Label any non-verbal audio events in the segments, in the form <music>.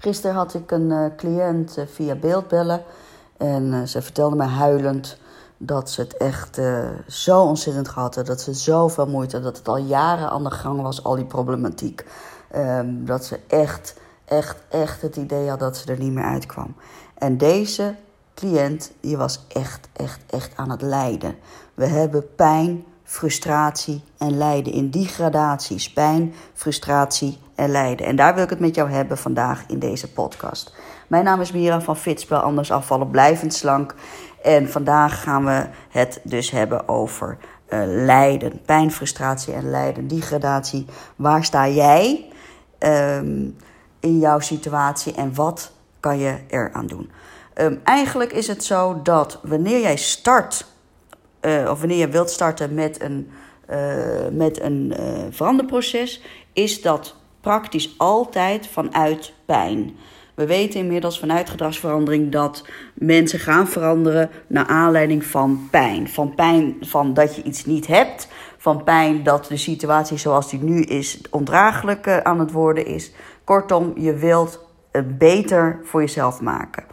Gisteren had ik een uh, cliënt uh, via beeldbellen en uh, ze vertelde mij huilend dat ze het echt zo ontzettend gehad had, dat ze zoveel moeite had, dat het al jaren aan de gang was, al die problematiek. Um, dat ze echt, echt, echt het idee had dat ze er niet meer uitkwam. En deze cliënt, die was echt, echt, echt aan het lijden. We hebben pijn, frustratie en lijden in die gradaties. Pijn, frustratie en lijden. En daar wil ik het met jou hebben vandaag in deze podcast. Mijn naam is Mira van Fitspel, anders afvallen blijvend slank. En vandaag gaan we het dus hebben over uh, lijden. Pijn, frustratie en lijden. Die gradatie. Waar sta jij um, in jouw situatie en wat kan je eraan doen? Um, eigenlijk is het zo dat wanneer jij start uh, of wanneer je wilt starten met een, uh, met een veranderproces, is dat praktisch altijd vanuit pijn. We weten inmiddels vanuit gedragsverandering dat mensen gaan veranderen naar aanleiding van pijn. Van pijn van dat je iets niet hebt, van pijn dat de situatie zoals die nu is ondraaglijk aan het worden is. Kortom, je wilt het beter voor jezelf maken.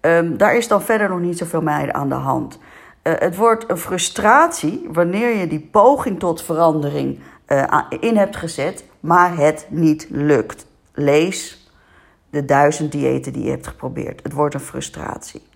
Um, daar is dan verder nog niet zoveel mee aan de hand. Uh, het wordt een frustratie wanneer je die poging tot verandering in hebt gezet, maar het niet lukt. Lees de duizend diëten die je hebt geprobeerd. Het wordt een frustratie.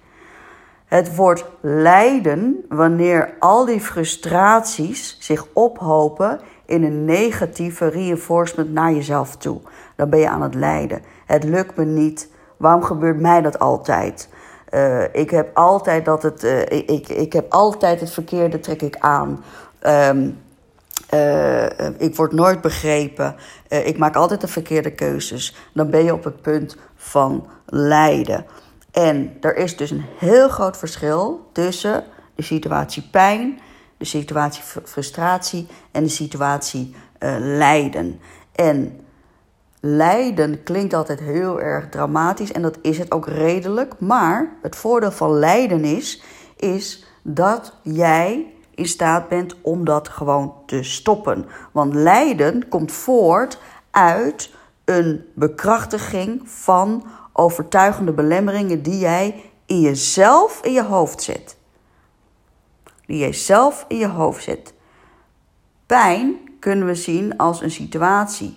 Het wordt lijden wanneer al die frustraties zich ophopen in een negatieve reinforcement naar jezelf toe. Dan ben je aan het lijden. Het lukt me niet. Waarom gebeurt mij dat altijd? Uh, ik heb altijd dat het. Uh, ik, ik heb altijd het verkeerde trek ik aan. Um, uh, ik word nooit begrepen. ik maak altijd de verkeerde keuzes. Dan ben je op het punt van lijden. En er is dus een heel groot verschil tussen de situatie pijn, de situatie frustratie en de situatie lijden. En lijden klinkt altijd heel erg dramatisch en dat is het ook redelijk. Maar het voordeel van lijden is, is dat jij in staat bent om dat gewoon te stoppen. Want lijden komt voort uit een bekrachtiging van overtuigende belemmeringen die jij in jezelf in je hoofd zet. Die jij zelf in je hoofd zet. Pijn kunnen we zien als een situatie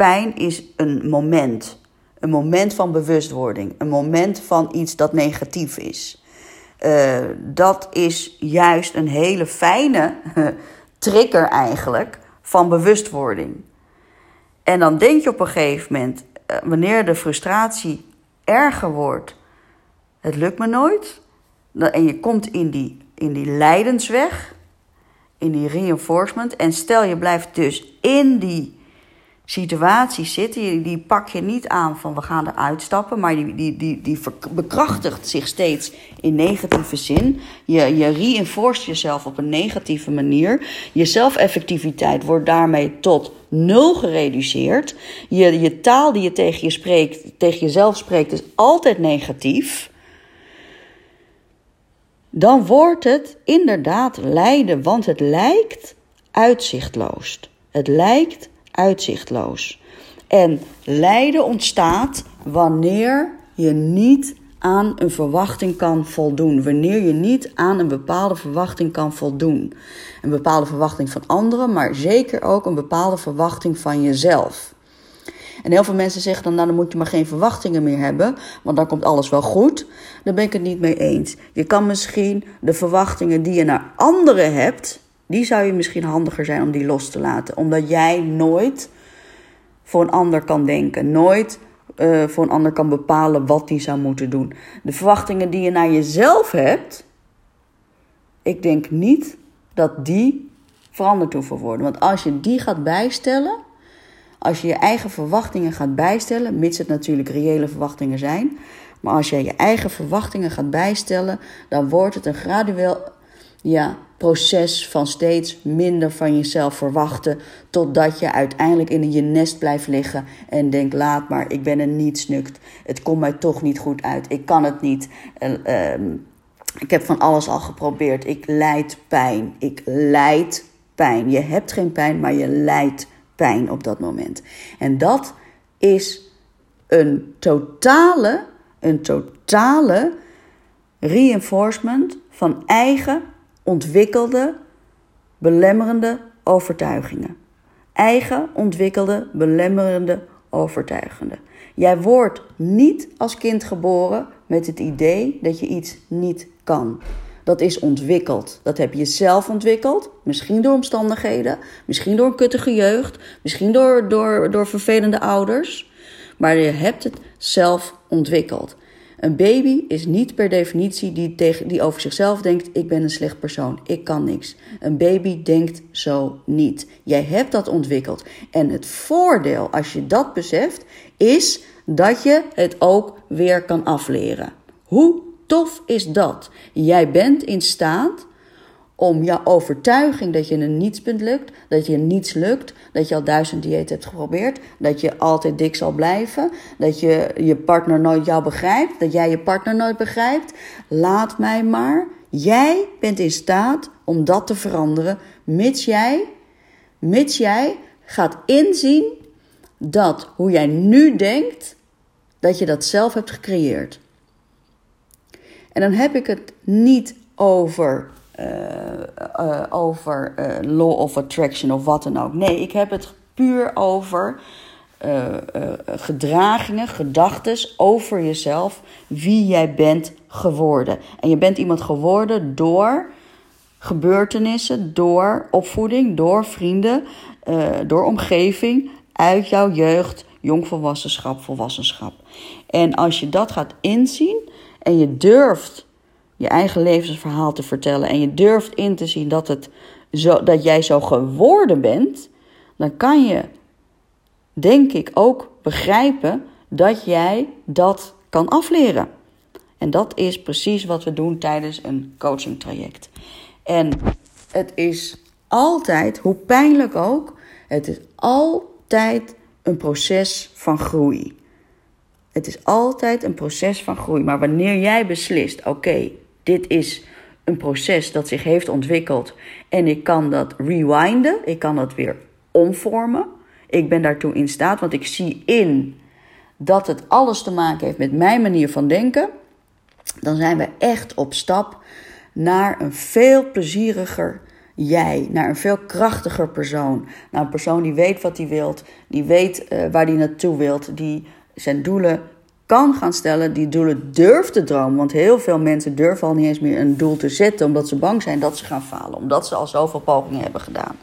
Pijn is een moment. Een moment van bewustwording. Een moment van iets dat negatief is. Uh, dat is juist een hele fijne <laughs> trigger eigenlijk van bewustwording. En dan denk je op een gegeven moment, uh, wanneer de frustratie erger wordt, het lukt me nooit. En je komt in die, in die lijdensweg, in die reinforcement. En stel je blijft dus in die situaties zitten. Die pak je niet aan van we gaan eruit stappen, maar die, die, die, die bekrachtigt zich steeds in negatieve zin. Je, je reinforceert jezelf op een negatieve manier. Je zelfeffectiviteit wordt daarmee tot nul gereduceerd. Je, je taal die je tegen, je spreekt, tegen jezelf spreekt is altijd negatief. Dan wordt het inderdaad lijden, want het lijkt uitzichtloos. Het lijkt uitzichtloos. En lijden ontstaat wanneer je niet aan een verwachting kan voldoen. Wanneer je niet aan een bepaalde verwachting kan voldoen. Een bepaalde verwachting van anderen, maar zeker ook een bepaalde verwachting van jezelf. En heel veel mensen zeggen dan, nou dan moet je maar geen verwachtingen meer hebben, want dan komt alles wel goed. Daar ben ik het niet mee eens. Je kan misschien de verwachtingen die je naar anderen hebt, die zou je misschien handiger zijn om die los te laten. Omdat jij nooit voor een ander kan denken. Nooit uh, voor een ander kan bepalen wat die zou moeten doen. De verwachtingen die je naar jezelf hebt, ik denk niet dat die veranderd hoeven worden. Want als je die gaat bijstellen, als je je eigen verwachtingen gaat bijstellen, mits het natuurlijk reële verwachtingen zijn. Maar als je je eigen verwachtingen gaat bijstellen, dan wordt het een gradueel ja, proces van steeds minder van jezelf verwachten. Totdat je uiteindelijk in je nest blijft liggen en denkt: laat maar, ik ben een nietsnukt. Het komt mij toch niet goed uit. Ik kan het niet. Uh, ik heb van alles al geprobeerd. Ik lijd pijn. Ik lijd pijn. Je hebt geen pijn, maar je lijdt pijn op dat moment. En dat is een totale, een totale reinforcement van eigen ontwikkelde belemmerende overtuigingen. Eigen ontwikkelde belemmerende overtuigingen. Jij wordt niet als kind geboren met het idee dat je iets niet kan. Dat is ontwikkeld. Dat heb je zelf ontwikkeld. Misschien door omstandigheden. Misschien door een kuttige jeugd. Misschien door, door, door vervelende ouders. Maar je hebt het zelf ontwikkeld. Een baby is niet per definitie die, tegen, die over zichzelf denkt: ik ben een slecht persoon, ik kan niks. Een baby denkt zo niet. Jij hebt dat ontwikkeld. En het voordeel, als je dat beseft, is dat je het ook weer kan afleren. Hoe tof is dat? Jij bent in staat om jouw overtuiging dat je een niets lukt, dat je niets lukt, dat je al duizend dieet hebt geprobeerd, dat je altijd dik zal blijven, dat je je partner nooit jou begrijpt, dat jij je partner nooit begrijpt. Laat mij maar. Jij bent in staat om dat te veranderen, mits jij, mits jij gaat inzien dat hoe jij nu denkt, dat je dat zelf hebt gecreëerd. En dan heb ik het niet over, uh, uh, over uh, law of attraction of wat dan ook. Nee, ik heb het puur over gedragingen, gedachten over jezelf, wie jij bent geworden. En je bent iemand geworden door gebeurtenissen, door opvoeding, door vrienden, door omgeving, uit jouw jeugd, jongvolwassenschap, volwassenschap. En als je dat gaat inzien en je durft je eigen levensverhaal te vertellen en je durft in te zien dat, het zo, dat jij zo geworden bent, dan kan je, denk ik, ook begrijpen dat jij dat kan afleren. En dat is precies wat we doen tijdens een coaching traject. En het is altijd, hoe pijnlijk ook, het is altijd een proces van groei. Het is altijd een proces van groei. Maar wanneer jij beslist: oké, dit is een proces dat zich heeft ontwikkeld en ik kan dat rewinden, ik kan dat weer omvormen. Ik ben daartoe in staat, want ik zie in dat het alles te maken heeft met mijn manier van denken. Dan zijn we echt op stap naar een veel plezieriger jij, naar een veel krachtiger persoon. Naar een persoon die weet wat hij wilt, die weet uh, waar hij naartoe wilt, die zijn doelen kan gaan stellen, die doelen durft te dromen. Want heel veel mensen durven al niet eens meer een doel te zetten, omdat ze bang zijn dat ze gaan falen, omdat ze al zoveel pogingen hebben gedaan.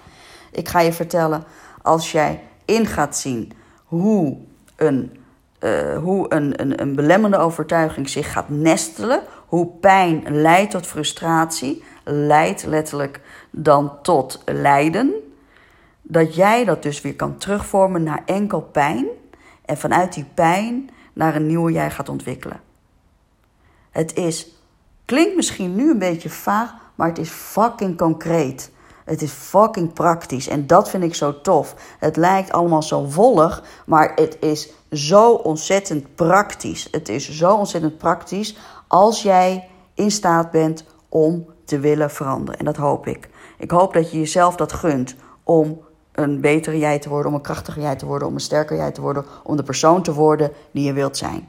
Ik ga je vertellen, als jij in gaat zien hoe een, uh, hoe een, een, een belemmerende overtuiging zich gaat nestelen, hoe pijn leidt tot frustratie, leidt letterlijk dan tot lijden, dat jij dat dus weer kan terugvormen naar enkel pijn en vanuit die pijn naar een nieuwe jij gaat ontwikkelen. Het is, klinkt misschien nu een beetje vaag, maar het is fucking concreet. Het is fucking praktisch en dat vind ik zo tof. Het lijkt allemaal zo wollig, maar het is zo ontzettend praktisch. Het is zo ontzettend praktisch als jij in staat bent om te willen veranderen. En dat hoop ik. Ik hoop dat je jezelf dat gunt om een betere jij te worden, om een krachtiger jij te worden, om een sterker jij te worden, om de persoon te worden die je wilt zijn.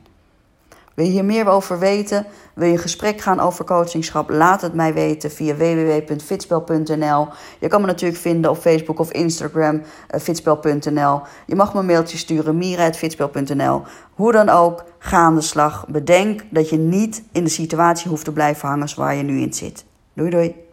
Wil je hier meer over weten? Wil je een gesprek gaan over coachingschap? Laat het mij weten via www.fitspel.nl. Je kan me natuurlijk vinden op Facebook of Instagram, eh, fitspel.nl. Je mag me een mailtje sturen, mira.fitspel.nl. Hoe dan ook, ga aan de slag. Bedenk dat je niet in de situatie hoeft te blijven hangen waar je nu in zit. Doei doei.